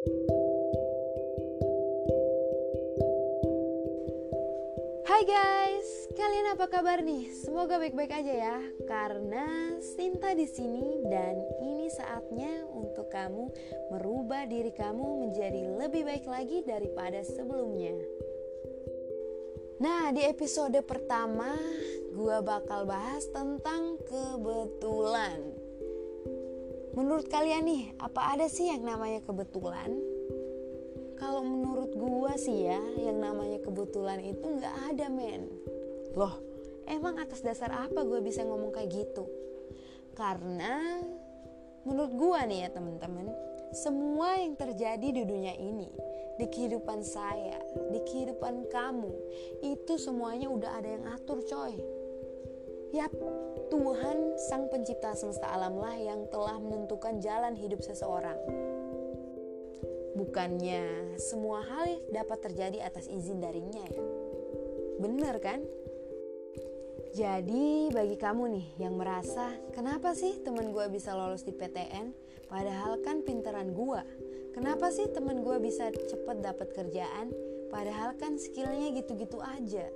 Hai guys, kalian apa kabar nih? Semoga baik-baik aja ya. Karena Sinta di sini dan ini saatnya untuk kamu merubah diri kamu menjadi lebih baik lagi daripada sebelumnya. Nah, di episode pertama gua bakal bahas tentang kebetulan. Menurut kalian nih, apa ada sih yang namanya kebetulan? kalau menurut gua sih ya yang namanya kebetulan itu nggak ada men. Loh? Emang atas dasar apa gua bisa ngomong kayak gitu? Karena menurut gua nih ya teman-teman semua yang terjadi di dunia ini di kehidupan saya di kehidupan kamu itu semuanya udah ada yang atur coy Yap, Tuhan sang pencipta semesta alam lah yang telah menentukan jalan hidup seseorang. Bukannya semua hal dapat terjadi atas izin darinya ya. Bener kan? Jadi bagi kamu nih yang merasa kenapa sih teman gue bisa lolos di PTN padahal kan pinteran gue. Kenapa sih teman gue bisa cepet dapat kerjaan padahal kan skillnya gitu-gitu aja.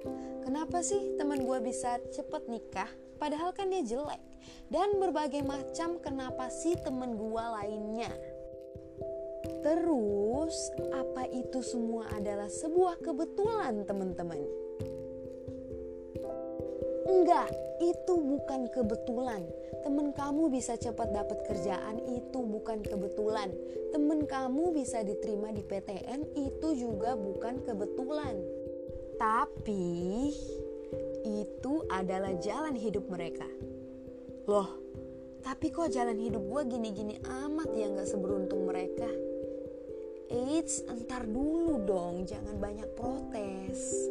Kenapa sih teman gue bisa cepet nikah padahal kan dia jelek. Dan berbagai macam kenapa sih teman gue lainnya. Terus, apa itu semua adalah sebuah kebetulan, teman-teman? Enggak, itu bukan kebetulan. Temen kamu bisa cepat dapat kerjaan itu bukan kebetulan. Temen kamu bisa diterima di PTN itu juga bukan kebetulan. Tapi itu adalah jalan hidup mereka. Loh, tapi kok jalan hidup gue gini-gini amat ya gak seberuntung mereka? Eits, entar dulu dong, jangan banyak protes.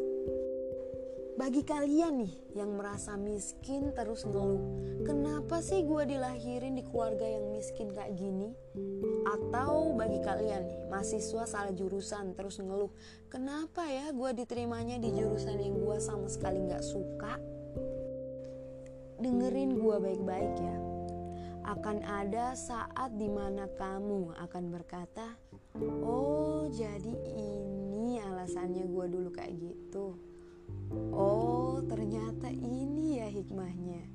Bagi kalian nih yang merasa miskin terus ngeluh, kenapa sih gue dilahirin di keluarga yang miskin kayak gini? Atau bagi kalian nih mahasiswa salah jurusan terus ngeluh, kenapa ya gue diterimanya di jurusan yang gue sama sekali nggak suka? Dengerin gue baik-baik ya. Akan ada saat di mana kamu akan berkata, Oh, jadi ini alasannya gue dulu kayak gitu. Oh, ternyata ini ya hikmahnya.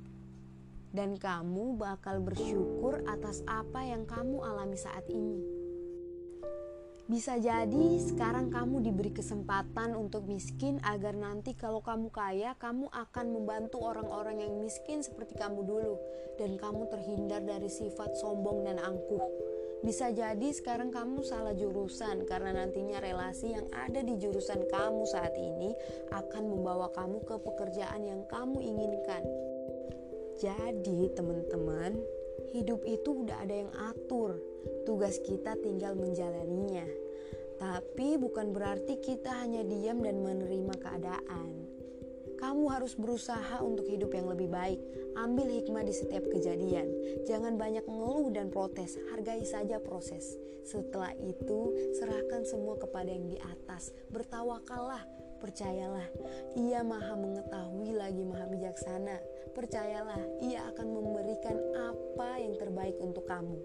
Dan kamu bakal bersyukur atas apa yang kamu alami saat ini. Bisa jadi sekarang kamu diberi kesempatan untuk miskin agar nanti kalau kamu kaya, kamu akan membantu orang-orang yang miskin seperti kamu dulu dan kamu terhindar dari sifat sombong dan angkuh bisa jadi sekarang kamu salah jurusan karena nantinya relasi yang ada di jurusan kamu saat ini akan membawa kamu ke pekerjaan yang kamu inginkan. Jadi, teman-teman, hidup itu udah ada yang atur. Tugas kita tinggal menjalaninya. Tapi bukan berarti kita hanya diam dan menerima keadaan. Kamu harus berusaha untuk hidup yang lebih baik. Ambil hikmah di setiap kejadian. Jangan banyak mengeluh dan protes. Hargai saja proses. Setelah itu, serahkan semua kepada yang di atas. Bertawakallah, percayalah. Ia maha mengetahui lagi maha bijaksana. Percayalah, ia akan memberikan apa yang terbaik untuk kamu.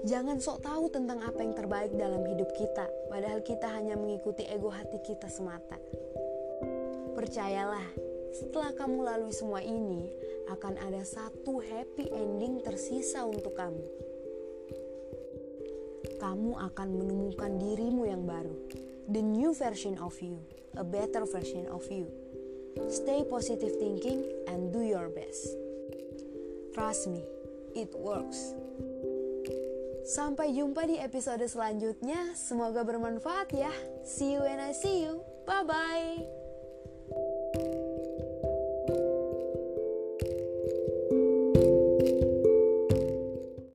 Jangan sok tahu tentang apa yang terbaik dalam hidup kita, padahal kita hanya mengikuti ego hati kita semata. Percayalah, setelah kamu lalui semua ini, akan ada satu happy ending tersisa untuk kamu. Kamu akan menemukan dirimu yang baru, the new version of you, a better version of you. Stay positive thinking and do your best. Trust me, it works. Sampai jumpa di episode selanjutnya. Semoga bermanfaat ya. See you when I see you. Bye bye.